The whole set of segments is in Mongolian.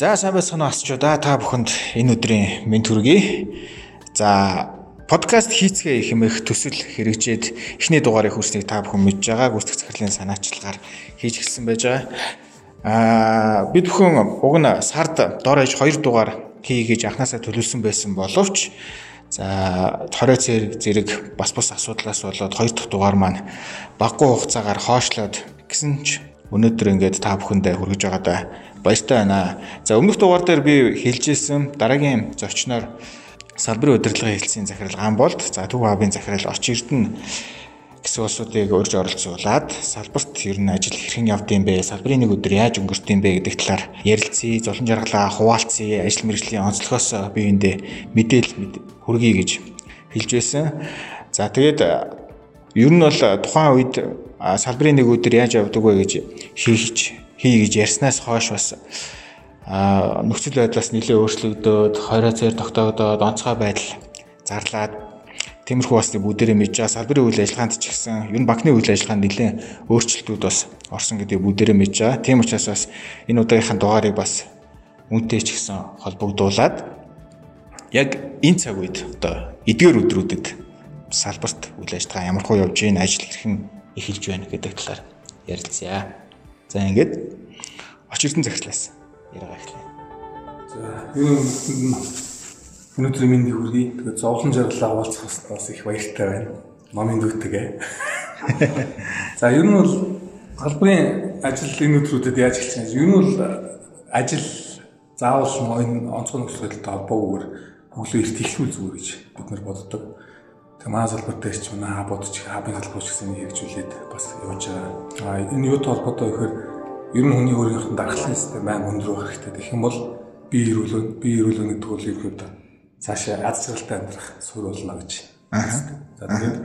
За сайн байцгаана асчудаа та бүхэнд энэ өдрийн мэд төргий. За подкаст хийцгээ хэмээх төсөл хэрэгжээд эхний дугаарыг хүрснийг та бүхэн мэдж байгаа. Гүйцэтгэх захирлын санаачлагаар хийж эхэлсэн байж байгаа. Аа бид бүхэн уг нь сард дор ээж 2 дугаар хий гэж анханасаа төлөвлөсөн байсан боловч за хорой зэрэг бас бас асуудлаас болоод 2 дахь дугаар маань баггүй хугацаагаар хоошлоод гэсэн ч өнөөдөр ингээд та бүхэндээ хүргэж байгаадаа баяртай байна. За өмнөх дугаар дээр би хэлжсэн дараагийн зочноор салбарын удирдлагын хэлтсийн захирал Гамболд за Төв хабын захирал Оч Эрдэнэ гэсэн улсуудыг урьж оролцуулаад салбарт ер нь ажил хэрхэн явдсан бэ? Салбарын нэг өдөр яаж өнгөрсөн бэ гэдэг талаар ярилцъя, золон жаргалаа хуваалцъя, ажил мэргэжлийн онцлогоос биеиндээ мэдээлэл хүргэе гэж хэлж байсан. За тэгээд ер нь бол тухайн үед салбарын нэг өдөр яаж явдаг вэ гэж хийх хий гэж ярьснаас хойш бас а нөхцөл байдлаас нэлээд өөрчлөгдөөд хорой цээр тогтоогдоод онцгой байдал зарлаад тиймэрхүү бас бүдэрэ мэдж байгаа салбарын үйл ажиллагаанд ч гэсэн ер нь банкны үйл ажиллагаанд нэлээд өөрчлөлтүүд бас орсон гэдэг бүдэрэ мэдж байгаа. Тийм учраас бас энэ удаагийнхаа дугаарыг бас үнтэй ч гэсэн холбогдуулаад яг энэ цаг үед одоо эдгээр өдрүүдэд салбарт үйл ажиллагаа ямар хөө явж гин ажил хэрхэн эхэлж байна гэдэг талаар ярилцъя. За ингээд очирдэн захирлаас яриага эхлэе. За юу өнөөдөр минь хүргэе. Тэгээд зовлон жаргалаа уулзах бас их баяртай байна. Номын дүүтэйгээ. За ер нь бол салбарын ажил энэ өдрүүдэд яаж эхэлж байна? Ер нь бол ажил заавал энэ онцгой нөхцөл байдалтай холбоогүйгээр өглөө эрт эхлүүл зүгээр гэж бид нар боддог. Тэгээ манай салбар дээр ч манай хабууд ч хабын салбар ч гэсэн хэрэгжүүлээд бас явж байгаа. А энэ юутай холбоотой гэхээр ер нь хүний өөрийнх нь дархлын систем маань өндөр байх хэрэгтэй. Тэгэх юм бол бие эрүүлэн бие эрүүлэн гэдэг нь ерөөд цаашаа аз жаргалтай амьдрах суурь болно гэж. За тэгээд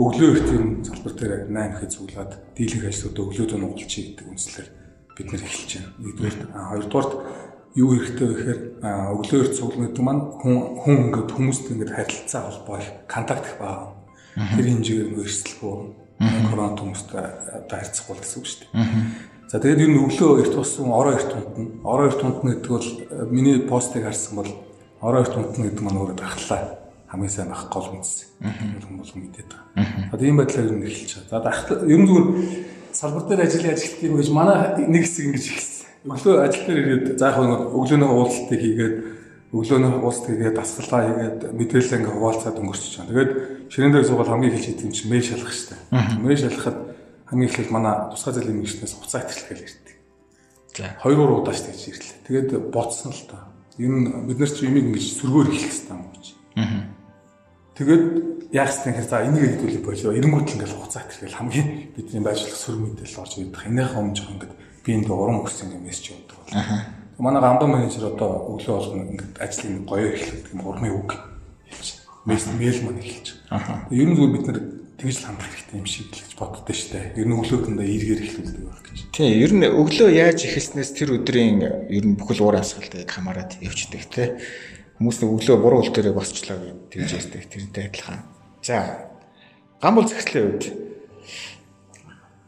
өглөө эрт юм салбар дээр 8 хэд цуглаад дийлэнх ажлуудаа өглөөд нь угалчих гэдэг үндслээр бид нэр эхэлж байна. Нэгдүгээр хоёрдугаарт юу хэрэгтэй вэ гэхээр өглөөр цуглах гэдэг маань хүн хүн ингээд хүмүүст ингээд харилцаа холбоо их контакт их баа. Тэр хэмжээгээр нөгөө эрсдэлгүй корона хүмүүстэй одоо харьцахгүй гэсэн үг шүү дээ. За тэгээд ер нь өглөө эрт болсон ороо эрт унтна. Ороо эрт унтна гэдэг бол миний постыг харсан бол ороо эрт унтна гэдэг маань өөрөө дахлаа хамгийн сайн ах гол үндэс. Хүмүүс мэдээд байгаа. Одоо ийм байдлаар ер нь эхэлж байгаа. За ер нь зүгээр салбар дээр ажил яаж эхэлдэг юм гэж манай нэг хэсэг ингэж эхэлсэн өглөө ажил дээр ирээд заах өглөөний уулзалтыг хийгээд өглөөний уулзалт хийгээд дасгалгаа хийгээд мэдээлэл ингээ хуваалцаад өнгөрчихөж байгаа. Тэгээд ширээн дээр суугаад хамгийн их хийх юм чинь мэйл шалгах штэ. Мэйл шалгахад хамгийн ихлэх манай тусгай зэлийн мэрэгчнээс хуцаа итгэл гэж ирдэг. За 2 3 удаа штэ гэж ирлээ. Тэгээд бодсон л та. Энэ бид нар чи юмыг ингэж сөргөөр эхлэх хэрэгтэй юм гэж. Тэгээд яах вэ гэхээр за энийг хэдүүлэх болоо. Эренгүүт л ингээл хуцаа итгэл хамгийн бидний байжлах сөрөг мэдээлэл орж ирдэг. Энийх өмнө жоо ингээд би энд уран өгсөн юм мессеж өгдөг бол. Манай гамбан менежер одоо өглөө болгоно ингээд ажлын гоё эхлэх юм урмын үг хийж. Мэйл маань эхэлж. Ер нь зүгээр бид нар тэгж л хандах хэрэгтэй юм шиг л гэж боддоо штэ. Ер нь өглөөдөндөө эргээр эхлүүлдэг байх гэж. Тийм, ер нь өглөө яаж эхэлснээс тэр өдрийн ер нь бүхэл уур асгалтыг хамаарат явждаг те. Хүмүүс нэг өглөө буруу үйл төрөө босчлаа гэж тэгж ярьдаг. Тэрнтэй адилхан. За. Гамбол захирлын үед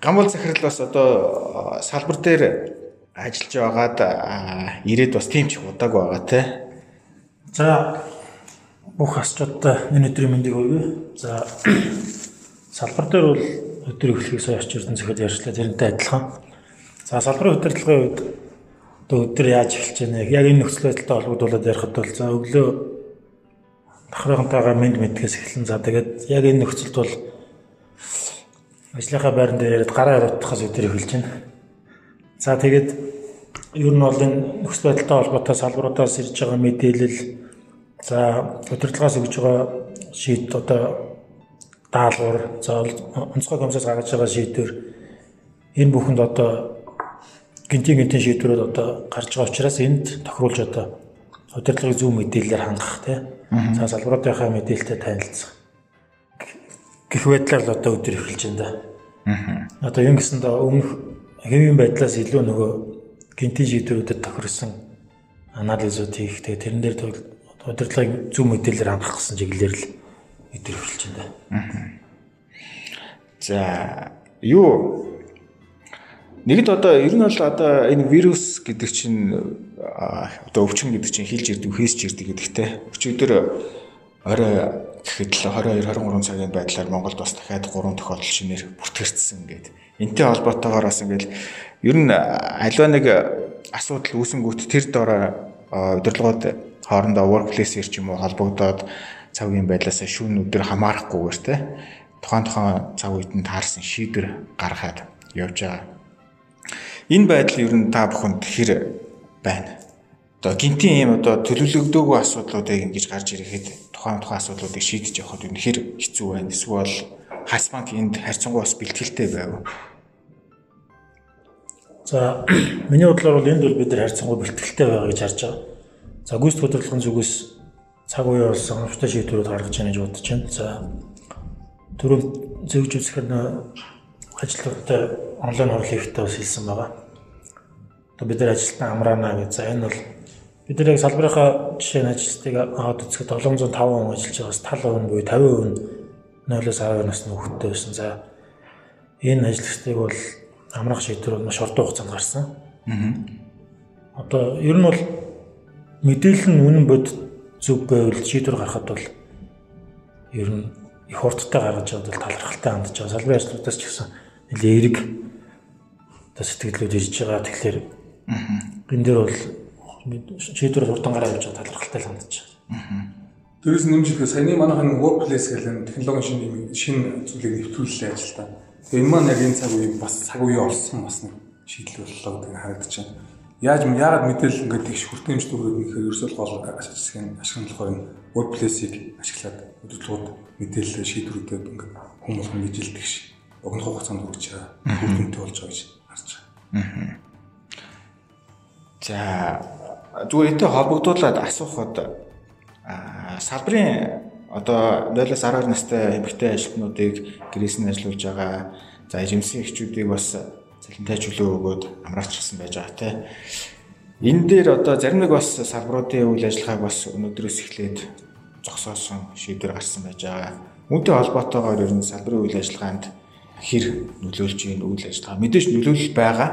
Гамбал захирал бас одоо салбар дээр ажиллаж байгаад ирээд бас тийм ч удааг байгаа те. За бүх асчуудтай энэ өдрийн мэндийг хүргэе. За салбар дээр бол өдөр сая очиж ирсэн зэрэг ярьчлаа тэрнтэй адилхан. За салбарын удирдлагын үед одоо өдөр яаж эхэлж байна яг энэ нөхцөл байдалтай холбогдуулаад ярихад бол за өглөө давхрынтайгаа мэд мэдгээс эхэлэн за тэгээд яг энэ нөхцөлд бол ажлынхаа байран дээр яриад гараа яруудахаас өдөр эхэлж байна. За тэгээд ер нь бол энэ нөхцөл байдалтай холбоотой салбаруудаас ирж байгаа мэдээлэл за удирдлагаас өгж байгаа шийд одоо даалгавар за онцгой комиссаас гаргаж байгаа шийдвэр энэ бүхэнд одоо гинтийн гинтийн шийдвэрүүд одоо гарч байгаа учраас энд тохируулж одоо удирдлагын зөв мэдээлэлээр хангах тийм за салбаруудынхаа мэдээлэлтэй танилцах гэх байдлаар л одоо өдөр эхэлж байна да. Аа. Одоо юм гэсэнд өмнөх хэвийн байдлаас илүү нөгөө гинтийн шийдвэрүүдэд тохирсон анализууд хийх тэгээ тэрэн дээр удирдлагын зөв мэдээлэлээр хангах гэсэн чиглэлээр л өдөр эхэлж байна. Аа. За юу Нэгд одоо ер нь бол одоо энэ вирус гэдэг чинь одоо өвчин гэдэг чинь хилж ирдэг, хийсч ирдэг гэдэгтэй. Өчигдөр орой гэхэд л 22 23 цагийн байдлаар Монголд бас дахиад 3 тохиолдол шинээр бүртгэгдсэн гэдэг. Энтэй холбоотойгоор бас ингээл ер нь альва нэг асуудал үүсэнгүүт тэр дор удирдлагууд хоорондоо workplace-ээр ч юм уу холбогдоод цаг үеийн байдлаас шүүн өдөр хамаарахгүйгээр те тухайн тухайн цаг үед нь таарсан шийдвэр гаргахад явж байгаа. Энэ байдал ер нь та бүхэнд хэр байна? Одоо гинтийн юм одоо төлөвлөгдөөгүй асуудлуудыг ингэж гарч ирэхэд тухайн тухайн асуудлуудыг шийдэж нь хэр хэцүү байна? Эсвэл Хас банк энд харьцангуй бас бэлтгэлтэй байв. За миний бодлоор бол энд бол бид нар харьцангуй бэлтгэлтэй байгаа гэж харж байгаа. За гүйцэтгэх удирдлагын зүгээс цаг үе болсон оновчтой шийдвэрүүд гаргаж яана гэж бодож байна. За түрүүн зөвж үзэхээр ажилтнуудтай онлайн хурал хийхдээ бас хэлсэн байгаа. Одоо бид нар ажилтнаа амраана гэж. За энэ бол бид яг салбарынхаа жишээ нь ажилтныг аваад үзэхэд 705 хүн ажиллаж байгаас 70% буюу 50% 0-оос 12 насны хүүхэдтэй байсан. За энэ ажилтныг бол амрах шийдвэр маш хурдан хугацаанд гарсан. Аа. Одоо ер нь бол мэдээлэл нь үнэн бод зөв байвал шийдвэр гаргахад бол ер нь их хурдтай гаргаж яваад бол талархалтай хандж байгаа. Салбарын ажлуудаас ч гэсэн нэлээ эрг одоо сэтгэлүүд ирж байгаа. Тэгэхээр энэ дээр бол шийдвэр хурдан гараа явж байгаа талархалтай хандж байгаа. Дээрээс нэмжлэхэд саяны манайхан workplace гэдэг технологийн шинэ шинэ зүйлийг нэвтрүүллээ ажилдаа. Тэгээ энэ маань яг энэ цаг үеийн бас цаг үеийн олсон бас нэг шийдэл боллоо гэдэг харагдаж байна. Яаж яагаад мэдээлэл ингээд их хүртээмжтэй өгөөд нэхэр ерөөсөө гол ашиглахын ашиглахаар энэ workplace-ийг ашиглаад өдөрлгүүд мэдээлэл шийдвэрүүдэд ингээд хүмүүс мэдээлдэг ш. Огнох хугацаанд хүрч байгаа хүртэмтэй болж байгаа гэж харж байгаа. За зүгээр энтэй холбогдуулаад асуухад салбарын одоо 0-аас 12 настай эмэгтэй ажилтнуудыг гэрээс нь ажиллуулж байгаа за эжимсийн эхчүүдийг бас цалинтай чөлөө өгөөд амраачихсан байж байгаа те. Энэ дээр одоо зарим нэг бас салбаруудын үйл ажиллагааг бас өнөөдрөөс эхлээд зогсоосон шийдвэр гарсан байж байгаа. Үүнтэй холбоотойгоор ер нь салбарын үйл ажиллагаанд хэр нөлөөлж ийн үйл ажиллагаа мэдээж нөлөөлөл байгаа.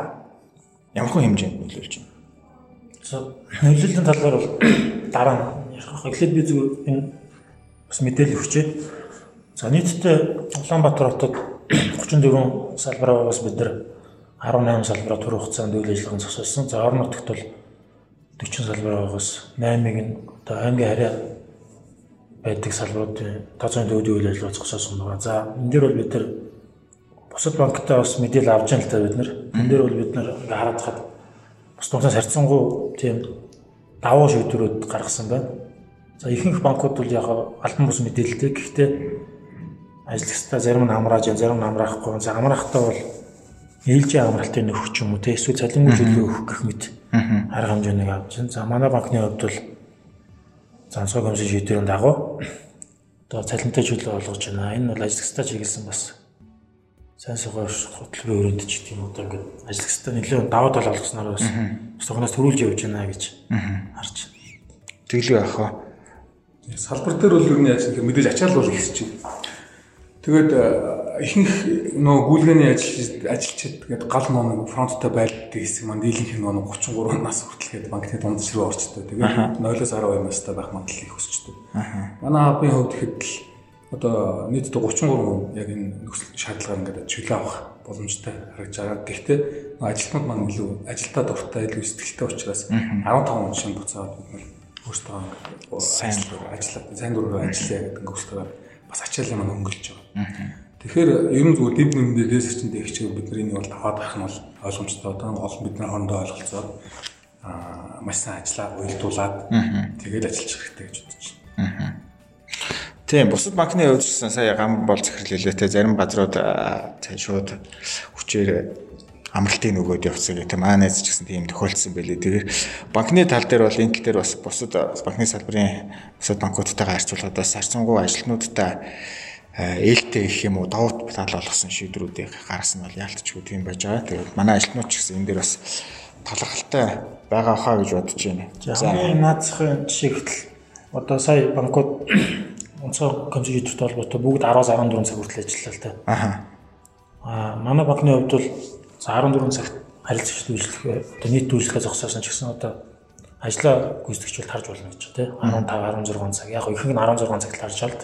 Ямар хэмжээнд нөлөөлж байна? Нөлөөллийн талаар бол дараа нь ярих. Эхлээд би зүгээр энэ бас мэдээлэл өгчээ. За нийтдээ Улаанбаатар хотод 34 салбараа бас бид нар 18 салбараа тур хугацаанд үйл ажиллагаанд зогсоосон. За орон нутагт бол 40 салбараа байгаас 8-ыг нь одоо аймгийн харьяа байдаг салбаруудын тооцооны төвийн үйл ажиллагаа зогсоосон байгаа. За энэ дээр бол бид нар бусад банктай бас мэдээлэл авч байгаа л та бид нар. Энэ дээр бол бид нар хараад хад бус томсоос харьцангуй тийм давуу шийдвэрүүд гаргасан байна. За ихэнх банкуд бол яг альбан бус мэдээлэлтэй. Гэхдээ ажиллагчдаа зарим нь амрааж, зарим нь амраахгүй. За амраахтаа бол ээлжийн амралтын нөхөх ч юм уу те эсвэл цалингүй төлөө өгөх гэх мэт арга хэмжээнийг авч байна. За манай банкны хувьд бол зансаг өмсөн шийдвэрийн дагуу одоо цалинтай чөлөө олгож байна. Энэ бол ажиллагчдаа чиглэсэн бас сайн сайгаар хөтөлбөрийн өрөөнд ч гэдэг юм одоо ингээд ажиллагчдаа нэлээд даваа тал олгосноор бас цогноос төрүүлж явж байна гэж харж байна. Тэглээ яхаа салбар дээр бол юу яаж гэхээр мэдээж ачаал бол ихсэж байна. Тэгээд э, ихэнх нөө гүйлгээний ажил ажилчид тэгээд гал нөө фронттой байлддаг хэсэг маань дийлэнх нөө 33 нас хүртэл гээд банкны дунд ширүү орчтой. Тэгээд 0-оос 12 настай байх магадлал их өсчдөг. Манай хабын хувьд ихэд л одоо нийтдээ 33 хүн яг энэ нөхцөл шаардлагаар ингээд чөлөө авах боломжтой харагдж байгаа. Гэхдээ ажилтнууд маань илүү ажилдаа дуртай, илүү сэтгэлтэй учраас 15 хүн шин буцаад бид нар өөртөө сайн ажиллаад сайн дураар ажиллая гэдэг өгсөөр бас ачаал юм өнгөлж байгаа. Тэгэхээр ер нь зүгээр дэв нэмдээ дээс чинь их чиг бид нар энэ бол аваад гарах нь бол ойлгомжтой. Одоо олон бид нар хоорондоо ойлголцоод аа маш сайн ажиллаа уйлдуулад тэгээд ажиллаж хэрэгтэй гэж байна. Тийм бусад банкны хувьд ч сая гам бол захирлээ те зарим газрууд цаа шууд хүчээр амралтын нөгөөд явцсан гэх тийм аа найз ч гэсэн тийм тохиолдсон байлээ. Тэгэхээр банкны тал дээр бол энэ тал дээр бас бусад банкны салбарын бусад банкудтайгаа харьцуулахад бас харьцангуй ажилтнуудтай ээлтэй их юм уу давуу тал болгосон шийдвэрүүдийг гаргасан бол яалтчгүй тийм байж байгаа. Тэгээд манай ажилтнууд ч гэсэн энэ дээр бас талархалтай байгаа хаа гэж бодож байна. За наацхийн жишээлбэл одоо сая банкуд онцгой компьютертэй холбоотой бүгд 10-14 цаг хүртэл ажиллалаа та. Аха. Аа манай банкны хувьд бол За 14 цагт харилцагч үйлчлэх одоо нийт үйлчлэгээ зогсоосон ч гэсэн одоо ажлаа гүйцэтгэж бол тарж болно гэж тий 15 16 цаг яг ихэнх нь 16 цагт тарж чалд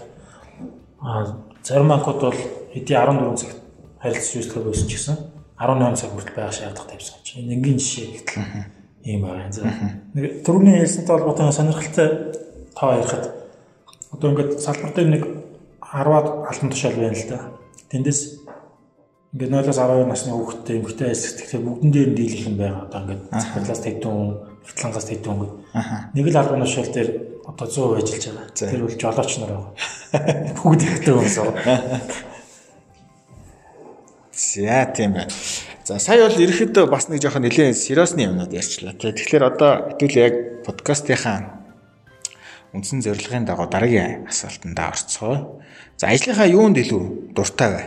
а зарим банкуд бол хэдий 14 цагт харилцагч үйлчлэгээ байсан ч гэсэн 18 цаг хүртэл байх шаардлагатай тавьсан гэж. Энэ энгийн жишээ гэтэл ийм байна. За нэг түрүүний хэлсэнтэй холбоотой сонирхолтой тоо ярихад одоо ингээд салбар дээр нэг 10-аад алтан тушаал байна л да. Тэндээс ингээд 0-аас 12 насны хүүхдтэй эмэгтэй эсэгтэй бүгдэн дээр нь дийлэх юм байна. Одоо ингээд захирлаас тэдэн Фитлангаас тэдэн өнгө. Нэг л алтан тушаал дээр одоо 100% ажиллаж байгаа. Тэр үл жолооч нар байгаа. Бүгд ихтэй байгаа. За тийм байна. За сая бол ерөөхдөө бас нэг жоохон нэлээд сериосны юмнууд ярьчлаа. Тэгэхээр одоо хэвэл яг подкастынхаа үндсэн зорилгын дагуу дараагийн асуултанд орцгоо. За ажлынхаа юунд илүү дуртай вэ?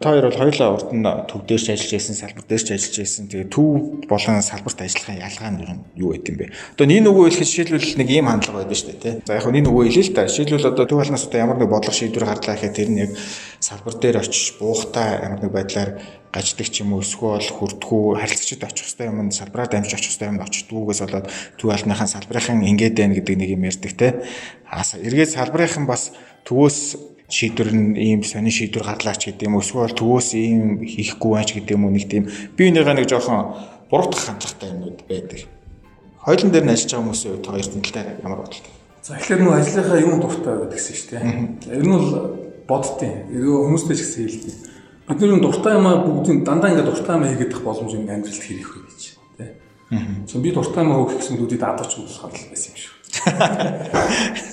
Та хоёр бол хоёулаа урд нь төв дээр ч ажиллаж байсан, салбар дээр ч ажиллаж байсан. Тэгээ төв болон салбарт ажиллахын ялгаа нь юу байт юм бэ? Одоо нэг нөгөө хэлэхэд жишээлбэл нэг ийм хандлага байдаг шүү дээ, тий. За яг нэг нөгөө хэлээ л та. Жишээлбэл одоо төв болноос одоо ямар нэг бодлого шийдвэр гарлаа гэхэд тэр нь яг салбар дээр очиж буухтаа ямар нэг байдлаар гаждаг ч юм уу эсвэл хүрдгүү харилцагчд очих хэвээр юм салбараа дамжиж очих хэвээр юм очдгоогоос болоод төв алныхаа салбарынхан ингээд байна гэдэг нэг юм ярьдаг те. Эргээд салбарынхан бас төвөөс шийдвэр нь ийм сонин шийдвэр гарлаач гэдэг юм эсвэл төвөөс ийм хийхгүй байж гэдэг юм уу нэг тийм би энийгээ нэг жоохон буруутгах хандлагатай юмуд байдаг. Хойлон дээр нь ажиллаж байгаа хүмүүсийн хувьд тал дээр ямар бодлоо? За эхлээд нөгөө ажлынхаа юм дуртай байдаг гэсэн шүү дээ. Ер нь бол боддtiin. Хүмүүстэй ч гэсэн хэлдэг бид нэр дуртай юм аа бүгдийн дандаа ингээд дуртай юм хийгээд боломж юм амьдралд хийх үү гэж тий. Аа. Би дуртай юм хөөх гэсэн дүүдийг адууч болох л байсан юм шүү.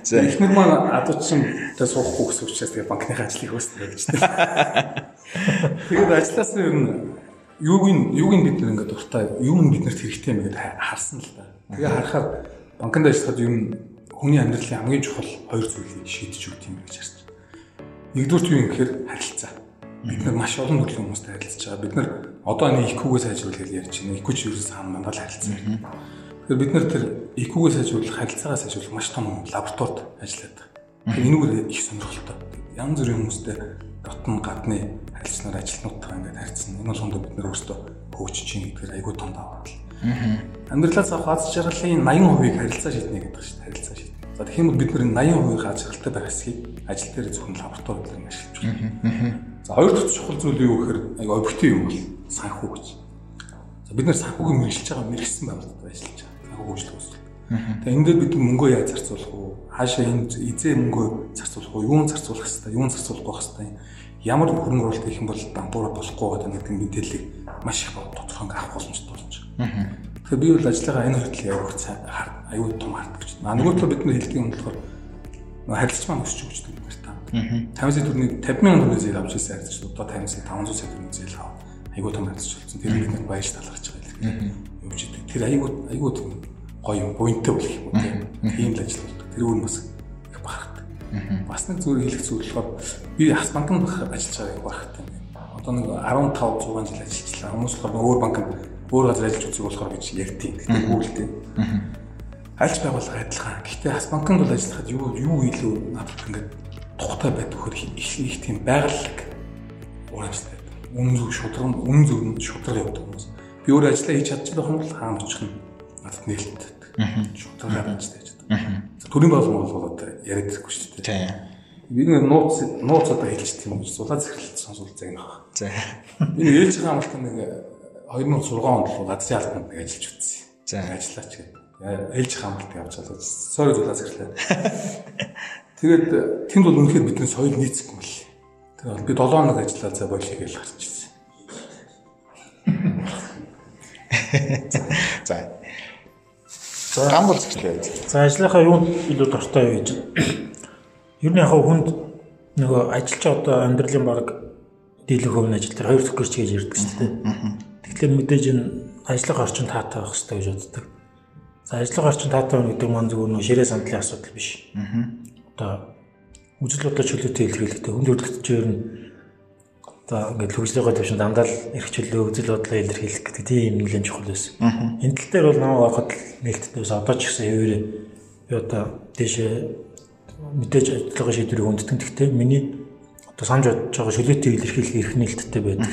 За эхнэр маань адуучсан тэ суухгүй гэсэн учраас тэгээ банкны ажлыг хөөснө гэж тий. Тэгээд ажлаас нь ер нь юуг нь юуг нь бид нэр ингээд дуртай юу нь биднэрт хэрэгтэй юм гэдээ харсан л да. Тэгээ харахаар банкнд ажиллахад ер нь хүний амьдралын хамгийн чухал хоёр зүйлийг шийдэж өгд юм гэж харсан. Нэгдүгээр юу юм гэхээр харилцаа бид нар маш олон төрлийн хүмүүстэй харилцаж байгаа. Бид нар одоо нэг IQ-гээ сайжруулах гэж ярьж байна. IQ ч ерөөс хаан мандал харилцсан байна. Тэгэхээр бид нар тэр IQ-гээ сайжруулах, харилцаагаа сайжруулах маш том лабораторид ажилладаг. Тэгэхээр энэгээр их сонирхолтой. Янз бүрийн хүмүүстэй дотн гадны харилцаанаар ажилтнуудтай ингээд харьцсан. Энэ болгонд бид нар өөрсдөө хөгжиж чинь гэдгээр айгүй том даваа. Амьдралаас авах аз жаргалын 80%-ийг харилцаа шийднэ гэдэг чинь харилцаа шийднэ. За тэгэх юм бол бид нэр 80% аз жаргалтай байх хэсгийг ажил дээр зөвхөн лабораторид ашиглаж байна. За хоёр дахь чухал зүйл юу гэхээр аяг объектив юм бол санхүү гэж. За бид нэр санхүүгийн мэрэгжилж байгаа мэрэгсэн байгууллагад ажиллаж байгаа. Хөгжил үүсгэл. Тэгээ дээр бид мөнгөө яаж зарцуулах вэ? Хаашаа энэ эзээ мөнгөө зарцуулах вэ? Юун зарцуулах хэвээр, юун зарцуулахгүй хэвээр ямар хөрөнгө оруулалт хийх юм бол дампуураа болохгүй гэдэг нэг мэдээллийг маш их тодорхой авах боломжтой болж байгаа. Тэгэхээр би бол ажлынхаа энэ хүртэл аягүй сайн аягүй том хардаг гэж. А нөгөө талаа бид нар хэлдэг юм болохоор харилцаж маань өсч өгч гэдэг 50 сая төгрөгийн 50 мянган төгрөгийн зээл авч ирсэн харьцаж одоо 50 сая 500 сая төгрөгийн зээл аваад айгуу том харьцаж болсон. Тэр нэг баяж талгаж байгаа юм. Явж идэг. Тэр айгуу айгуу тийм гоё юм, буянтай болох юм уу тийм. Л ажил болдог. Тэр үн бас их бахархдаг. Бас нэг зүгээр хэлэх зүйл болохоор би Хас банкнд ажиллаж байгааг бахархдаг. Одоо нэг 15 6 жил ажиллажлаа. Хүмүүс болохоор өөр банкнд өөр газар ажиллаж үзэх болохоор гэж ярьтiin. Тэгтээ гүйлтэй. Альч байгууллага адилхан. Гэхдээ Хас банкнд бол ажиллахад юу юу илүү надад ингээд тухтай байдаг хөр их их тийм байгаль урамстай. Үн зүг шудраг үн зүг нь шудраг явдаг хүмүүс. Би өөр ажиллаа хийж чадчих байх юм бол хаана очих нь надад нээлттэй. Шудраг ажиллаж байдаг. Төрийн байгууллага бол одоо яриад ирэхгүй шүү дээ. Тийм. Би нэг нууц нууц одоо хэлчихсэн юм. Сулаа зэрэглэлт сонсвол баг. За. Би ээлж байгаа амлалтанд нэг 2006 онд л газрын албанд нэг ажиллаж үзсэн. За ажиллаач гэдэг. Ээлж хамгаалт явж байгаа. Sorry зулаа зэрэглээ. Тэгээд тэнд бол үнэхээр бидний соёл нийцэхгүй мэл. Тэгээд би 7 хоног ажиллаа за болиё гэж гарч ирсэн. За. За гам бол зөвлөө. За ажлынхаа юунд илүү дуртай вэ гэж. Ер нь яг хүнд нөгөө ажилч одоо амьдралын баг дийлэх хөвн ажил дээр хоёр төгөрч гэж ярьдаг шүү дээ. Тэгэхээр мэдээж энэ ажлах орчин таатай байх хэрэгтэй гэж боддог. За ажлах орчин таатай байна гэдэг маань зөвхөн ширээ сандлын асуудал биш. Одоо үжил бодлоо чөлөөтэй илэрхийлэхдээ хүнд хөдөлгөж ер нь одоо ингээд хөгжлийнхөө төвшөнд дандаа л эрх чөлөө үзэл бодлоо илэрхийлэх гэдэг тийм юм нэлээд чухал байсан. Энэ тал дээр бол намайг байхад нээлттэй байсан. Одоо ч гэсэн хэвээрээ би одоо дээшээ мэдээж ажиллагаа шийдвэрийг хүнддэг. Гэхдээ миний одоо санаж бодож байгаа чөлөөтэй илэрхийлэх эрх нээлттэй байдаг.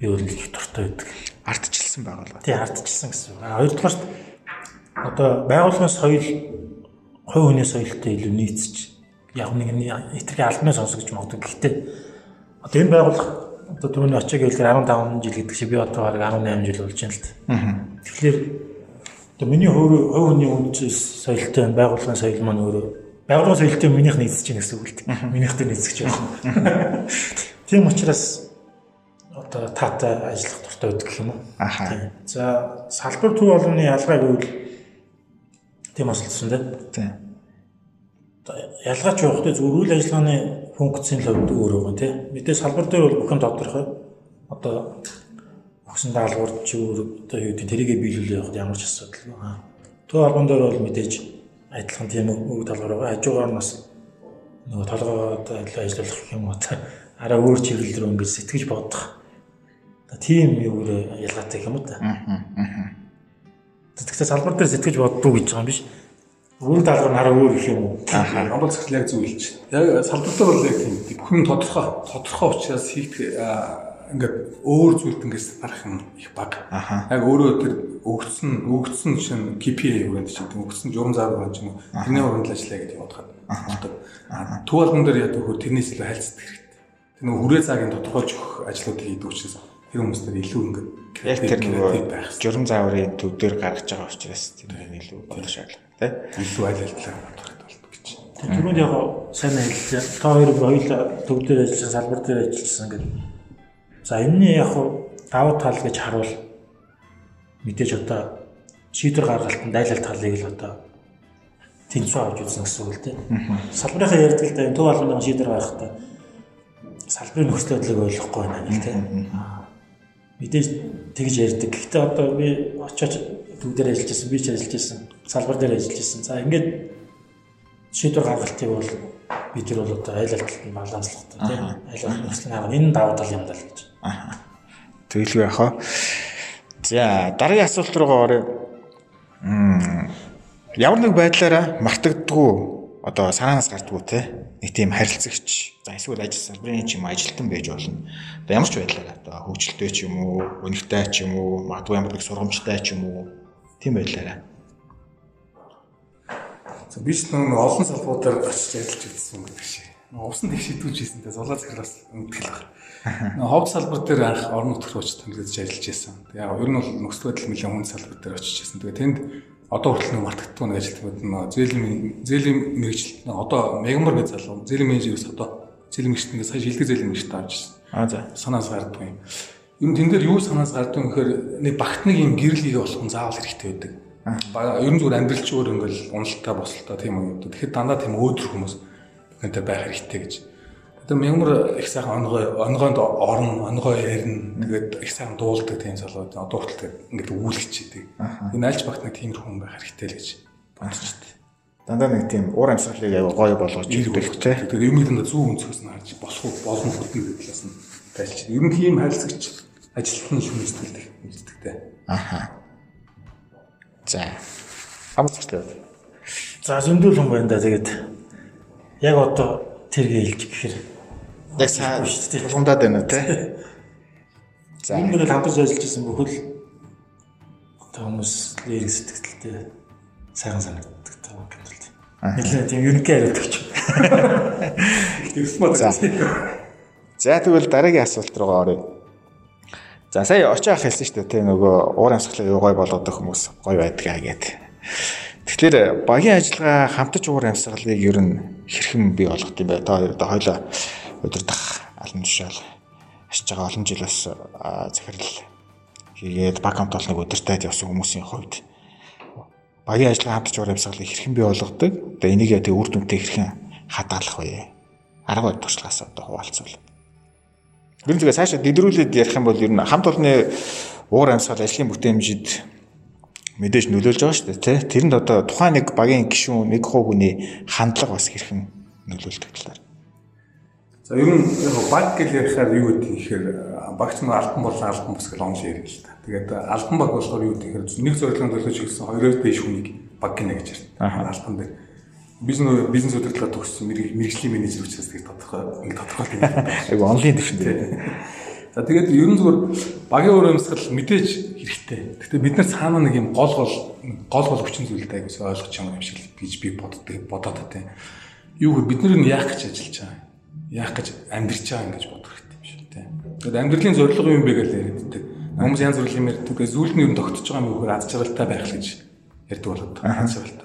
Би бол их дуртай байдаг. ардчилсан байгууллага. Тий ардчилсан гэсэн. Хоёрдугаарт одоо байгууллагын соёл хувь хүний соёлтой илүү нийцэж яг нэг этергийн албаны сонс гэж магадгүй. Гэхдээ одоо энэ байгууллага одоо түрүүний очиг хэлэхээр 15 жил гэдэг чи би одоо бараг 18 жил болж байна л та. Тэгэхээр одоо миний хувь хувь хүний үндэс соёлтой байгууллагын соёл маань өөрөө байгууллагын соёлтой минийх нийцэж байна гэсэн үг л дээ. Минийхтэй нийцэж байна. Тийм учраас одоо таатай ажиллах дуртай байдаг юм уу. Аха. За салбар төв болгоны ялгаа гэвэл тийм асуултсан дээ. Тийм. Ялгаач явахдаа зөв үйл ажиллагааны функцийн хувьд өөр байгаа тийм. Мэдээ салбар дээр бол бүхэн тодорхой. Одоо өгсөн даалгавар чи өөр одоо юу гэдэг тэрийгэ биелүүлээ явахд ямар ч асуудал байгаа. Төв албан дээр бол мэдээж адилхан тийм үг талбар байгаа. Хажуугаар нас нөгөө толгойд ажиллах гэх юм уу та араа өөр чиглэл рүү ингэж сэтгэж бодох. Тийм юугаар ялгаатай юм уу та. Тэгэхээр салбар дээр сэтгэж боддгоо гэж байгаа юм биш. Өөр даалгавар нь араа өөр их юм уу? Аа, Монгол захирал яг зөв хэлж. Яг салбар дээр бол яг тийм бүхэн тодорхой тодорхой учраас хийх ингээд өөр зүйлд ингээс гарах юм их баг. Яг өөрөө тэр өгсөн өгсөн чинь KPI юу гэдэг чинь өгсөн журам зав байгаа чинь тэрний уранд ажиллая гэдэг бодоход болдог. Төв албан дээр яг хөө тэрнээс илүү хайлцдаг хэрэгтэй. Тэр нөгөө хүрээ цагийн тодорхойж өгөх ажлуудыг хийдэг учраас тэр хүмүүстээр илүү ингээд Яг тэр нөгөө журам зааврын төв дээр гаргаж байгаа учраас тэр илүү бодох шаардлага тий. илүү аль алдлаа бодоход болдог гэж. Түрүүнд яг сайн ажиллаа. Та хоёр хоёул төв дээр ажилласан, салбар дээр ажилласан гэдэг. За энэний яг давуу тал гэж харуул мэдээж одоо шийдвэр гаргалтанд дайлалт талыг л одоо тэнцүү авч үзсэн гэсэн үг л дээ. Салбарынхаа да энэ төв албаны шийдвэр гаргахтаа салбарын нөхцөл байдлыг ойлгохгүй байна гэх тийм. Мэдээж тэгж ярьдаг. Гэхдээ одоо би очиж төв дээр ажиллаж байсан, би ч ажиллаж байсан, салбар дээр ажиллаж байсан. За ингээд шийдвэр гаргалтыг бол бид нар бол одоо айл алталт нь баланслахтай тийм. Айл алталт нөхцөлийн арга энэ давуу тал юм даа л гэж. Аа. Тэгэлгүй яхаа. За дараагийн асуулт руугаа оръё. Ямар нэг байдлаараа мартагддгүй одоо санаанаас гардггүй те нэг тийм харилцагч за эсвэл ажил салбарын ч юм ажилтан байж болно. Одоо ямар ч байдлаар одоо хөгжилтэй ч юм уу, өнөртэй ч юм уу, магадгүй ямар нэг сургамжтай ч юм уу тийм байдлаараа. За би ч нэг олон салбаруудаар очиж ажиллаж үзсэн гэдэг шиг. Усан тэг шийдвүүж хийсэнтэй зулаа захираас мэдгэл баг. Ховд салбар дээр анх орон нутгаар очиж тэмдэглэж ажиллаж байсан. Яг ер нь бол нөхцөл байдал нэлээд хүн салбар дээр очиж байсан. Тэгээ тэнд одоо хүртэл нэг мартагддаг нэг ажилтнууд нь зээлийн зээлийн мэрэгчлэл одоо мегамар гэж залуу зээлийн менежерээс одоо зээлийн мэрэгчлэнээс сая шилдэг зээлийн мэрэгчлээ авч ирсэн. Аа за. Санаас гарддаг юм. Нь тэн дээр юу санаас гарддаг юм гэхээр нэг багт нэг юм гэрэл хийгээ болох нь заавал хэрэгтэй байдаг. Ер нь зүгээр амьдралч өөр ингээл уналтаа босолтоо тийм үү. Тэгэхээр дандаа тийм өөдрөх хүмүүс бүгэнтэй байх хэрэгтэй гэж. Тэр мягмар их сайхан онгой онгойд орно, онгой ярина. Тэгээд их сайхан дуулдаг тийм залууд одоо хүртэл ингээд үүлгэж идэг. Энэ альч багт нэг тийм хүн байх хэрэгтэй л гэж бодож байна. Дандаа нэг тийм уур амьсгалыг аяа гоё болгож ирдэг те. Тэгээд юм дандаа зүүн өнцгөөс нь харж болох уу болно гэдэг талаас нь тайлч. Ер нь тийм харилцагч ажилтны хүмүүстэлдэг мэддэгтэй. Аха. За. Амцтай. За зөндөл хүн байна да тэгээд яг одоо тэргээ хэлж гэхээр яг сайн тулгамдаад байна те. За. Энэ мөр хамтарч ажиллаж исэн бүхэл одоо хүмүүс лирик сэтгэлтэй сайхан санагддаг таа бол. Нэлээд тийм юникэ яриад өгч. Тэрс мод. За тэгвэл дараагийн асуулт руугаа оръё. За сая очоо ах хэлсэн шүү дээ те нөгөө уур амьсгалыг гой болгодог хүмүүс гой байдгаа гэдэг. Тэгэхээр багийн ажиллагаа хамтаж уур амьсгалыг ер нь хэрхэн бий болгох юм бэ? Та хоёр одоо хоёлаа удирдах алан тушаал ашиж байгаа олон жил бас захирал хийгээд баг хамт олныг удирдаад явсан хүмүүсийн хувьд багийн ажиллагаа хамтж уур амьсгалыг хэрхэн бий болгодог? Одоо энийг яг үр дүнтэй хэрхэн хадгалах вэ? Арга туршлагаас одоо хуваалцвал. Гэр зүгээр цаашаа дэдрүүлээд ярих юм бол ер нь хамт олонны уур амьсгал ажлын бүтээмжид мэдээж нөлөөлж байгаа шүү дээ тий. Тэрэнд одоо тухайн нэг багийн гишүүн нэг хувь хүний хандлага бас хэрхэн нөлөөлдөг талаар. За ер нь яг баг гэж ярихаар юу гэдэг ихээр багч нь альбан болон альбан бус гэж онж ярил л та. Тэгээд альбан баг болохоор юу гэхээр нэг зорилгын төлөө чиглэсэн хоёроор дэш хүнийг баг гинэ гэж ярьдаг. Альбан дээр бизнес бизнес удирдлага төгссөн мэрэгжлийн менежер учраас тэгээд тодорхой ингэ тодорхой юм. Айгу онлайн төвшин дээр. За тэгээд ер нь зүгээр багийн өөр өмсгөл мэдээж хэрэгтэй. Гэхдээ бид нар цаана нэг юм гол гол гол гол хүчин зүйлтэй айгуус ойлгож байгаа юм шиг гэж би боддог бодоод тээ. Юу гэвэл бид нар нь яах гэж ажиллаж байгаа яах гэж амьдрч байгаа гэж бодох хэрэгтэй юм шиг тийм. Тэгээд амьдралын зорилго юм бэ гэж яриаддаг. Хүмүүс янз бүрийн юм ярьдаг. Зүйлд нь ер нь тогтож байгаа юм уу? Аз жаргалтай байх л гэж ярьдаг болоод аз жаргалтай.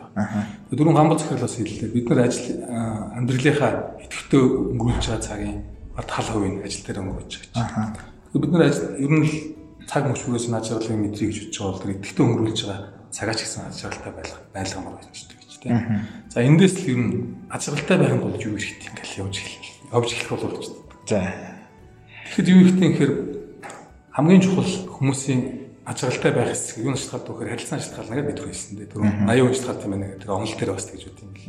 Дөрөв гамбал захирлаас хэллээ. Бид нар ажил амьдралынхаа идэвхтэй өнгөрүүлж байгаа цагийн бат хал хувийн ажил дээр өнгөрүүлж байгаа. Бид нар ажил ер нь л цаг мөчрөөс нь аз жаргалыг мэдрий гэж бодож байгаа бол тэр идэвхтэй өнгөрүүлж байгаа цагаач гэсэн аз жаргалтай байх байлгамаар байж байгаа тийм. За эндээс л ер нь аз жаргалтай байх нь бол юу хэрэгтэй юм гээл явж эхэллээ явж эхлэх болов гэж. За. Тэгэхэд юу ихтэй гэхээр хамгийн чухал хүмүүсийн ажиглалтай байх хэсэг юу шалтгаалт вөхөр харилцан шалтгаална гэж бид хэлсэн дээ. Түрүүн 80% шалтгаалт юм байна гэдэг онол дээр бас гэж үт юм бэл.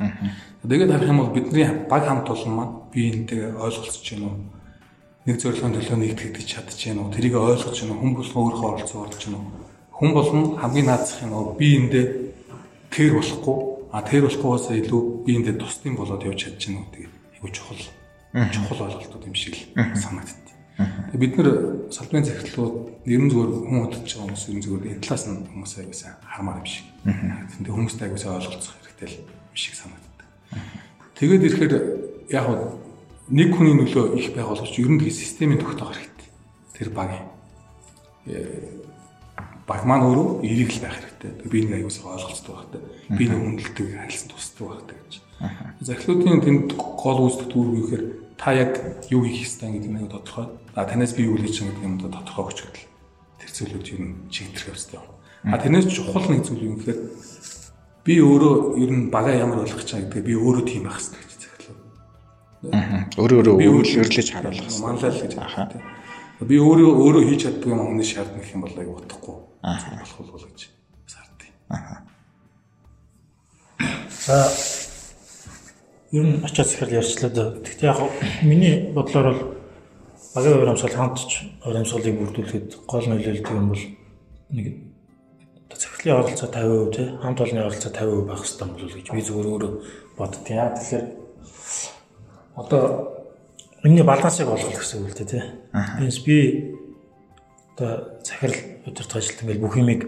Тэгээд харах юм бол бидний баг хамт олон маань биеинтэй ойлголцож байна уу? Нэг зорилгын төлөө нэгтгэж чадчих байна уу? Тэрийг ойлгож байна уу? Хүн болгон өөрөө оролцоо орж байна уу? Хүн болгон хамгийн наацх юм уу? Биеиндээ тэр болохгүй а тэр болохгүйээс илүү биеиндээ тусдын болоод явж чадж байна уу? Тэгээд айгуу чухал чухал ойлголтууд юм шиг л санагддаг. Бид нэр салбарын захирлууд ер нь зүгээр хүн удаж байгаа хүмүүс ер нь зүгээр энэ талаас нь хүмүүс аягаасаа хармаар юм шиг. Тэгээ хүмүүстэй аягаасаа ойлголцох хэрэгтэй л юм шиг санагддаг. Тэгээд ирэхээр яг нь нэг хүний нөлөө их байх боловч ер нь тэгээ системийн тогтоох хэрэгтэй. Тэр багийн э, баг маань өөрөө эрийг л байх хэрэгтэй. Би нэг аягаасаа ойлголцдог багтай. Би нэг хүндэлдэг, харилцан тусдаг багтай гэж. Захирлуудын тэнд гол үүсдэг дүүрэг юу гэхээр та яг юу хийх ёстой гэдэг нь тодорхой. А танаас би юу хийж байгаа гэдэг да тодорхой өгч гэдэл. Тэр зүйлүүд юу н чигтрэх явцтай байна. А тэрнээс чухал нэг зүйл юм гэхээр би өөрөө ер нь багаа ямар болох гэж байгаа гэдэг би өөрөө тийм байх хэрэгтэй гэж захирлаа. Аа. Өөрөө өөрөө өөрлөрлөж харуулах хэрэгтэй. Манлал гэж аа. Би өөрөө өөрөө хийж чаддаг юм хүний шаардна гэх юм бол аяг утахгүй. Аа. Болох бол гэж сардыг. Аа. За ер нь очиад захирал ярьчлаа да. Гэхдээ яг миний бодлоор бол багийн урамсгал хамтч урамсгалыг бүрдүүлэхэд гол нөлөөлдөг юм бол нэг захирлын оролцоо 50% те хамт олонны оролцоо 50% байх хэрэгтэй болов гэж би зүгээр өөрөө боддیں۔ Яа тэгэхээр одоо энэний балансыг олгох гэсэн үг л дээ те. Бинс би одоо захирал удирдах ажилтан ингээл бүх юмыг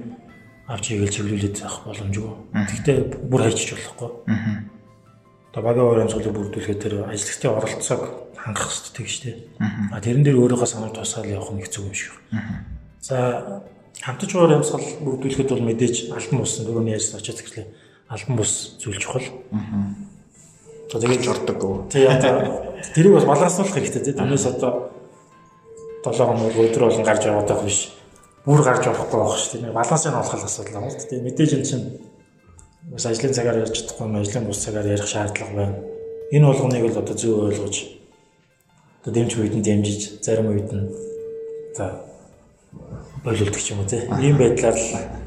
авч игээл чиглүүлээд авах боломжгүй. Гэхдээ бүр хайчих болохгүй. Одоо багийн урамсгалыг бүрдүүлэхэд тэр ажилчдын оролцоог хангах хэрэгтэй гэж тийм. А тэрэн дээр өөрийнхөө санаа тусгаал явах нь хэцүү юм шиг. За хамтж урамсгал бүрдүүлэхэд бол мэдээж альбан бус дөрөвний ярьсан очиж тэгэхээр альбан бус зүйл чухал. За тэгээд жордог. Тий одоо тэрийг бас баланслуулах хэрэгтэй тийм. Түүнээс одоо 7 хоног өдөр болгон гарч яваад байх биш. Бүр гарч явахгүй байх шүү дээ. Балансыг олох асуудал байна. Тийм мэдээж энэ чинь бас ажлын цагаар ярьж чадахгүй юм ажлын бус цагаар ярих шаардлага байна. Энэ болгоныг л одоо зөв ойлгож одоо дэмж үед нь дэмжиж зарим үед нь за боловлдог юм уу тийм ийм байдлаар л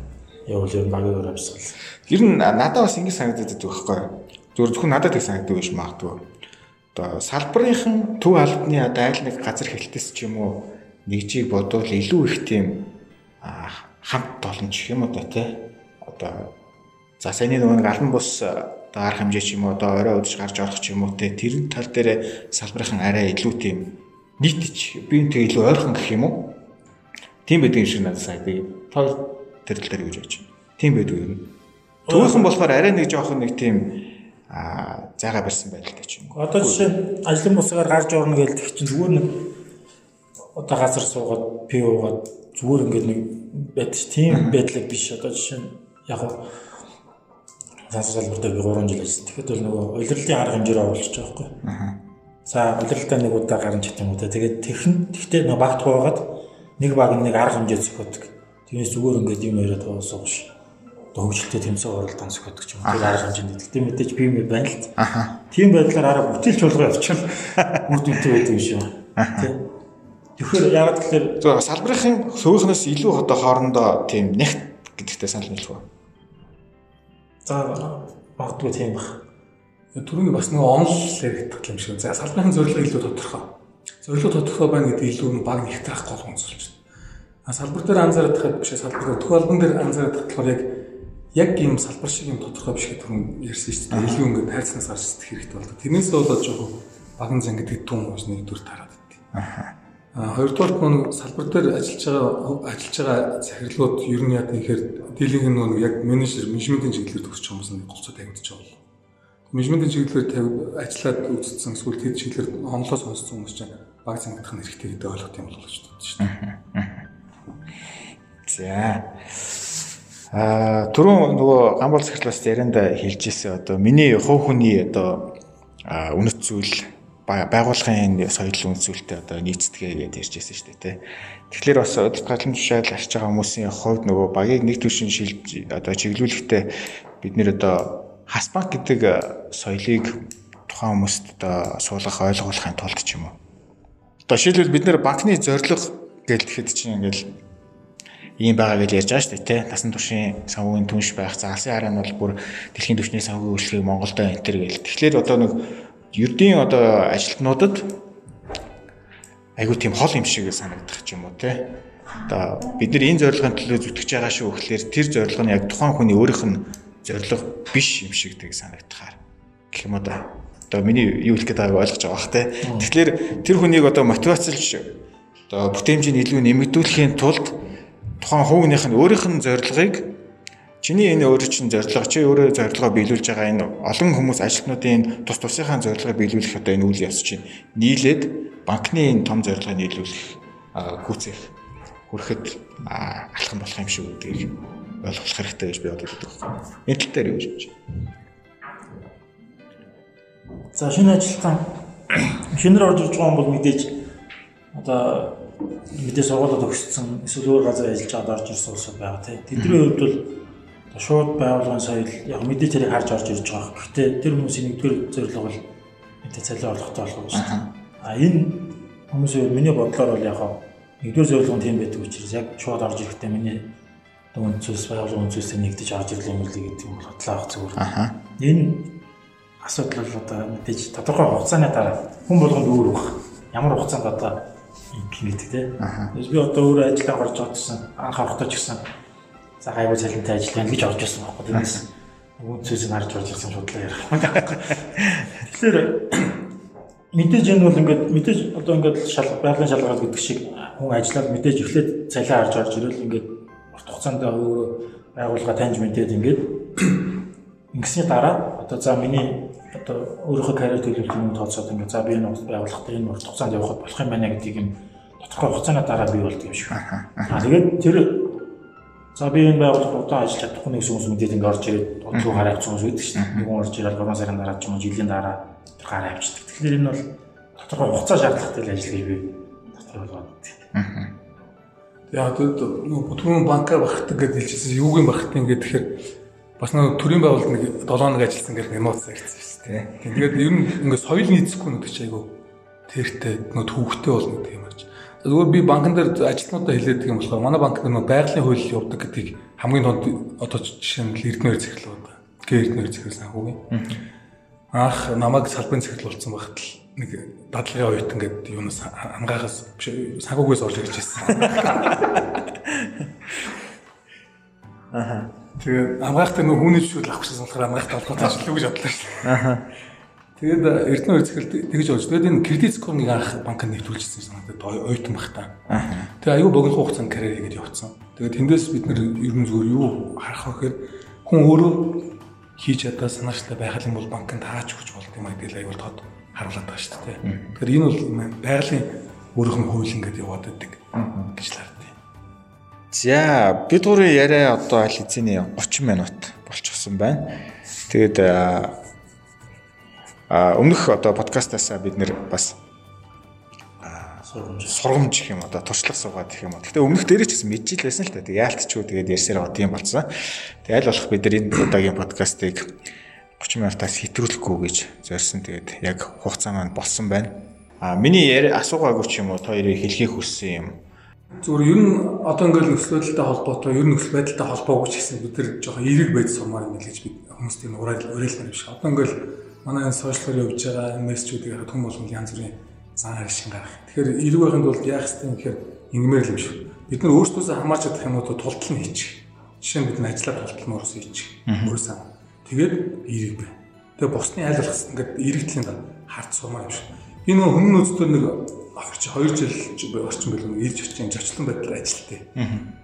явуул ер нь багийн өөр авсгал. Ер нь надад бас ингэ санагдаад байдаг байхгүй юу? Зөвхөн зөвхөн надад их санагддаг биш магадгүй. Одоо салбарынхан төв албаны одоо айл нэг газар хэлтэс ч юм уу нэгжийг бодвол илүү их тийм хамт толон ч юм уу да тий. Одоо За саяны нөгөө алан бус одоо арга хэмжээ ч юм уу одоо орой өдөж гарч орох ч юм уу те тэр тал дээр салбарынхан арай илүү тийм нийтч би тэг илүү ойрхон гэх юм уу? Тийм байдаг юм шиг надад санагдав. Тоо тэр тал дээр гэж бодож байна. Тийм байдаг юм. Түүхэн болохоор арай нэг жоохон нэг тийм аа зайгаа барьсан байдалтай ч юм уу. Одоо жишээ ажлын бусгаар гарч орно гэдэг чинь зүгээр нэг одоо газар суугаад пи уугаад зүгээр ингээд нэг байдаг тийм байдлаг биш. Одоо жишээ нь Зансар салбарт би 3 жил ажилласан. Тэгэхэд бол нөгөө улирлын арга хэмжээр оруулчих жоохгүй. Аа. За улирлаа нэг удаа гарна ч юм уу те. Тэгээд тэрхэн тэгтээ нөгөө багт хуугаад нэг баг нэг арга хэмжээ зөхөдөг. Тэгээс зүгээр ингээд юм яриад байгаа биш. Одоо хөгжилтэй тэмцээн оролдсон зөхөдөг ч юм. Тэр арга хэмжээнд. Тэгтээ мэдээж би юм байна л. Аа. Тийм байдлаар арга бүтээлч болгоо явчихвал үр дүнтэй байдаг юм шиг. Тэ. Тэгэхээр яг тэгэхээр зөв салбарын сувийнхнаас илүү одоо хоорондоо тийм нэгт гэдэгтэй санал нийлэх үү? За магадгүй тийм баг. Түрүүний бас нэг онол яригдах юм шиг. За салбарын зорилго илүү тодорхой. Зорилго тодорхой байна гэдэг илүү баг нэгтрах гол онцлж байна. А салбар дээр анзаарах хад биш салбар төх албан дээр анзаарах болохоор яг яг ийм салбар шиг юм тодорхой биш гэдэг хүн ярьсан шүү дээ. Илүү ингээд тайрцнаас гарч ирэх хэрэгтэй болдог. Тэрнээс болоод жоохон баган зан гэдэг түн уус нэг дүр тараад идэв. А хоёрдугаар нэг салбар дээр ажиллаж байгаа ажиллаж байгаа захирлууд ер нь яа гэхээр дийлэнх нь нэг яг менежер, менежментийн чиглэлээр төгсч хүмүүс голцоо тавигдчих байгаа. Менежментийн чиглэлээр ажиллаад үзсэн эсвэл тэд чиглэлээр онлоо сонссон хүмүүс чинь баг зангадах нь хэрэгтэй гэдэг ойлголт юм болж байна шүү дээ. За. Аа түрүүн нөгөө гамбол захирлаас ярианда хэлжсэн одоо миний хувь хүний одоо үнэт зүйл байгууллагын соёл үнцүүлэлтэд одоо нийцдэгэ гэж ярьж байсан шүү дээ тий. Тэгэхээр бас гадлын тушаал арч байгаа хүмүүсийн хувьд нөгөө багийг нэг түвшин шилж одоо чиглүүлэхдээ бид нэр одоо хас банк гэдэг соёлыг тухайн хүмүүст одоо суулгах ойлгуулахын тулд ч юм уу. Одоо шийдвэл бид нэр банкны зорилго гэж тэгэхэд чинь ингээл ийм байгаа гэж ярьж байгаа шүү дээ тий. Насан туршийн санхүүгийн түнш байх, заалсын хараа нь бол бүр дэлхийн түвшний санхүүгийн үйлчлэгийг Монголд энтер гээл. Тэгэхээр одоо нэг ердийн одоо ажилтнуудад айгуу тийм хол юм шиг санагдах ч юм уу тий. Одоо бид нар энэ зорилгын төлөө зүтгэж байгаа шүү гэхлээр тэр зорилго нь яг тухайн хүний өөрийнх нь зорилго биш юм шиг тийг санагдахаар гэх юм одоо одоо миний юу хэлэх байгааг ойлгож байгаа бах тий. Тэгэхээр тэр хүнийг одоо мотивацлж одоо бүтээмжийг илүү нэмэгдүүлэхийн тулд тухайн хувийнх нь өөрийнх нь зорилгыг чиний энэ өөрөө чинь зорилго чи өөрөө зорилгоо биелүүлж байгаа энэ олон хүмүүс ажилтнуудын тус тусынхаа зорилгыг биелүүлэх одоо энэ үйл явц чинь нийлээд банкны энэ том зорилгыг нийлүүлэх гүцэх хүрэхэд алхам болох юм шиг үүдгийг ойлгох хэрэгтэй гэж би боддог байна. Энэ тал дээр юу гэж бодож байна? За шинэ ажилтан шинээр орж ирж байгаа юм бол мэдээж одоо мэдээ сургуулиуд өгсөн эсвэл өөр газар ажиллаж байгаад орж ирсэн улсууд байгаа тийм. Тэдний хувьд бол шууд байгууллагын соёл яг мэдээ тэрийг харж орж ирж байгаа. Гэхдээ тэр хүмүүсийн нэгдүгээр зорилго бол мэдээ цалин орлоготой болох юм шүү дээ. А энэ хүмүүсийн миний бодлоор бол яг нэгдүгээр зорилго нь тийм байдаг учраас яг шууд орж ирэхдээ миний зүйлс байгууллагын зүйлсээ нэгдэж орж ирлээ юм л гэдэг юм бодлоо авах зүгээр. Энэ асуудал бол одоо мэдээж тодорхой хугацааны дараа хүн болгонд өөр баг. Ямар хугацаанд одоо гэдэг тийм. Би одоо өөрөө ажиллаа гарч чадсан анх авахтаа ч гэсэн за гайвуу цалинтай ажил байна гэж орж ирсэн байхгүй. Тэгээс үнцээс нь харж орж ирсэн шудлаа ярих. Тэгэхээр мэдээж энэ бол ингээд мэдээж одоо ингээд шал байгалийн шалгаал гэдэг шиг хүн ажиллаад мэдээж эхлээд цалин харж орж ирэл ингээд урт хугацаанд өөрөө байгууллага таньж мэдээд ингээд ингэсний дараа одоо за миний одоо өөрийнхөө карьер төлөвлөлт юм тооцоод ингээд за би энэ байгууллагатай энэ урт хугацаанд явахд болох юм байна гэдэг юм тодорхой хугацааны дараа бий болдог юм шиг. Аа тэгээд тэр за би энэ байгууллагад удаан ажиллаж чадахгүй нэг хүмүүс мэдээд ингээд орж ирээд удлуу гараа авчихсан хүмүүс шүү дээ. Нэг хүн орж ирээд 3 сарын дараа ч юм уу жилийн дараа тэр гараа авчдаг. Тэгэхээр энэ бол тодорхой хугацаа шаардлагатай ажиллагийг би дотор болгоод. Аа. Яг тэр нөгөө бүтгэн банкаар багтдаг гэж хэлчихсэн юуг юм багтдаг ингээд тэгэхээр бас нэг төрийн байгууллагад нэг 7 хоног ажилласан гэх эмоц зарцсан шүү дээ. Тэгээд ер нь ингээд соёл нийцэхгүй нэг ч айгу тэртээ нөгөө төвхтэй болно гэдэг юм. Зүгээр би банкн дээр ажилтнуудаа хэлээд юм болохоор манай банк нэг байгалийн хууль явуудаг гэдгийг хамгийн тонд одоо жишээ нь эрдэнээр захирлаа одоо. Гэ эрдэнээр захирлсан хөөе. Анх намайг салбарын захирал болсон багт л нэг дадлагын оюут ингээд юунаас ангаахаас санхүүгээс орж ирж байсан. Аха. Тэгээ амгаахтай нөх хүний жишүүл авах гэсэн болохоор амгаахтай холбоотой ажиллах гэж бодлоо шүү. Аха. Тэгээд Эрдэнэ эрзэхэл тэгж болж. Тэгээд энэ кредит скорыг анх банкнд нэвтрүүлжсэн санагдаад оюутан бах та. Тэгээ аюу богино хугацаанд карьер хийгээд явцсан. Тэгээд тэндээс бид нэр ер нь зүгээр юу харах вэ гэхээр хүн өөрөө хийж чадаа санаачтай байх юм бол банкнд таач өгч болд юм аа гэдэг аюул тод харуулдаг байгаа шүү дээ. Тэгэхээр энэ бол байгалийн өөрөөхөн хууль ингээд яваад байдаг гэж лаард. За бид гурийн яриа одоо аль хэзээний 30 минут болчихсон байна. Тэгээд өмнөх одоо подкастаас бид нэр бас сургамж гэх юм одоо туршлага суугаад гэх юм. Гэтэ өмнөх дээрээ ч гэсэн мэдчихэл байсан л та. Тэг яалтчгүй тэгээд ярьсаар одоо юм болсон. Тэг аль болох бид нар энэ удаагийн подкастыг 30 минутаас хэтрүүлэхгүй гэж зорьсон. Тэгээд яг хугацаа маань болсон байна. А миний яри асуугаагүй ч юм уу та хоёрыг хэлхийг хүссэн юм. Зүгээр ер нь одоо ингээл нөхцөл байдалтай холбоотой ер нь нөхцөл байдалтай холбоогүй ч гэсэн бид нар жоохон эерэг байж сумаар юм л гэж бид хүмүүст урайл уриалмаар биш. Одоо ингээл манай энэ сошиалгаар явж байгаа мессежүүдийг харахад хүмүүс болгон янз бүрийн зан харил шин гарах. Тэгэхээр эрэг байхын тулд яах ёстой юм гэхээр ингэмээр л юм шиг. Бид нар өөрсдөөсөө хамаарч чадах юмнууд тултал нь хийчих. Жишээ нь бид нар ажиллаа тулталмаар ус хийчих. Өөрөөсөө. Тэгээд эрэг бай. Тэгээ бусны айл болох ингээд эрэгтлийн харц сумаа юм шиг. Би нөгөө хүн нөөцдөр нэг ахар чи 2 жил орчин билүү ирж очиж зочлон байдлаар ажилтээ.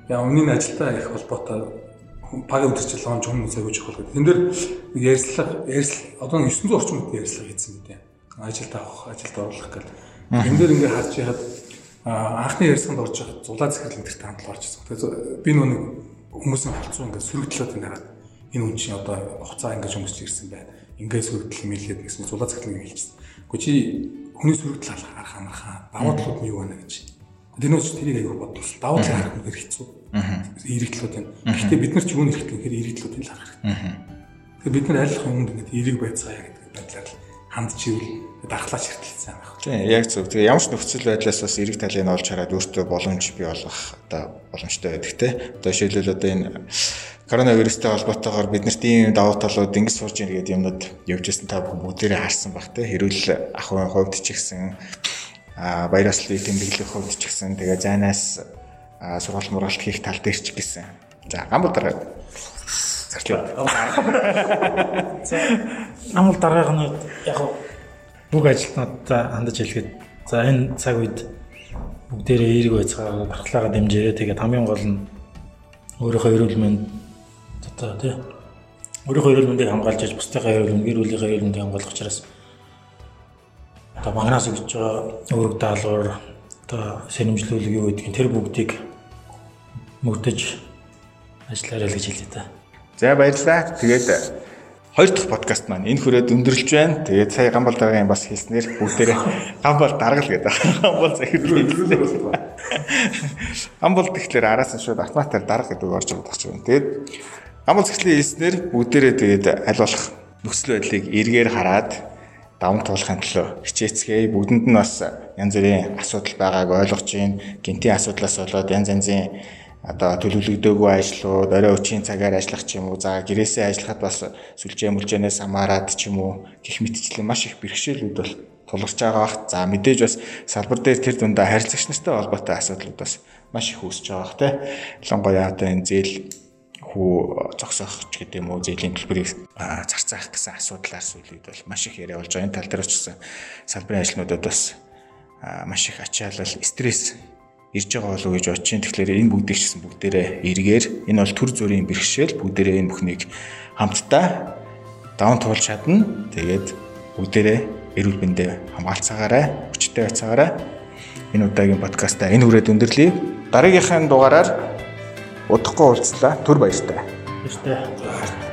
Яа өмнө нь ажилтаа их холбоотой баг өдөрчил лонж хүмүүс агуулж явах гэдэг. Тэн дээр ярьслага ярьсл одоо 900 орчим хүнтэй ярьслага хийсэн гэдэг. Ажилд авах, ажилд оруулах гэдэг. Тэн дээр ингээ харж яхад анхны ярьсанд орж явах зулаа захирал энэ төрт хандлага орж ирсэн. Тэгэхээр би нүг хүмүүсийн холцоо ингээ сөрөгдлөөд нараад энэ хүн чинь одоо хуцаа ингээ өмсч ирсэн байна. Ингээ сөрөгдөл мэлээд гэсэн зулаа захирал хэлчихсэн. Гэхдээ чи хүний сөрөгдөл харах амархан даваа талууд нь юу байна гэж Тэрнөөс тэрийг аягүй бодлоо. Давуу тал харах нь хэцүү. Иргэдлүүд байна. Гэхдээ бид нар ч юуны хэрэгтэй гэхээр иргэдлүүдийг л харах хэрэгтэй. Тэгэхээр бид нар аль болох юмд ингэ эерэг байцгаая гэдэг байдлаар л хандж ивэл дархлаач хэртэлсэн байх. Тийм яг зөв. Тэгээ ямар ч нөхцөл байдлаас бас эрэг талыг нь олж хараад өөртөө боломж бий болгох одоо боломжтой байдаг те. Одоо жишээлбэл одоо энэ коронавирустай холбоотойгоор биднэрт ийм давуу талууд ингэж сурж ийн гэдэг юмнууд явж ирсэн та бүгдээрээ харсан баг те. Хэрүүл ахын хувьд ч ихсэн а баяраслыг тэмдэглэх хувьд ч гэсэн тэгээ зайнаас сургалт мургалт хийх тал дээр ч гэсэн. За гамбал дараа зарчлаа. Намал дараагийнх нь яг бүх ажилтнуудаа хандаж хэлгээд за энэ цаг үед бүгдээрээ эерэг байцгаа бархлаагаа дэмжээрэй. Тэгээд хамгийн гол нь өөрийнхөө эрүүл мэнд одоо тий өөрийнхөө эрүүл мэндийг хамгаалж яж бусдынхаа эрүүл мэнд гэр бүлийнхээ эрүүл мэндийг хамгаалах учраас одоо магнаас өгч байгаа өөрөг даалгавар одоо сэрэмжлүүлэг юу гэдгийг тэр бүгдийг мөрдөж ажиллаарай л гэж хэлээ та. За баярлалаа. Тэгээд хоёр дахь подкаст маань энэ хүрээд өндөрлж байна. Тэгээд сая гамбал дараагийн бас хэлснээр бүгдээрээ гамбал даргал гэдэг. Гамбал захирлээ. Гамбал тэгэхээр араас нь шууд автоматар дарга гэдэг орж гэж байна. Тэгээд гамбал захирлын хэлснээр бүгдээрээ тэгээд аль болох нөхцөл байдлыг эргээр хараад даван туулахын төлөө хичээцгээе. Бүгдэнд нь бас янз бүрийн асуудал байгааг ойлгож байна. Гинтийн асуудлаас болоод янз янзын одоо төлөвлөгдөөгүй ажлууд, орой өчийн цагаар ажиллах ч юм уу, за гэрээсээ ажиллахад бас сүлжээ мүлжээнээс хамаарат ч юм уу гих мэтчлэн маш их бэрхшээлүүд бол тулгарч байгаа бах. За мэдээж бас салбар дээр тэр дундаа харилцагч нартай холбоотой асуудлууд бас маш их үүсэж байгаа бах те. Ялангуяа одоо энэ зээл хүү зогсоох ч гэдэг юм уу зээлийн төлбөрийг зарцаах гэсэн асуудлаар сүүлүүд бол маш их яриа болж байгаа. Энэ тал дээр ч гэсэн салбарын ажлнуудад бас маш их ачаалал, стресс ирж байгаа болов уу гэж бодож байна. Тэгэхээр энэ бүгдийг ч гэсэн бүгдээрээ эргээр энэ бол төр зүрийн бэрхшээл бүгдээрээ энэ бүхнийг хамтдаа даван туулж чадна. Тэгээд бүгдээрээ эрүүл мэндэ хамгаалцаагаарай, хүчтэй байцаагаарай. Энэ удаагийн подкастаа энэ хүрээд өндөрлөе. Дараагийнхаа дугаараар удахгүй уулзлаа. Түр баяртай. Баяртай.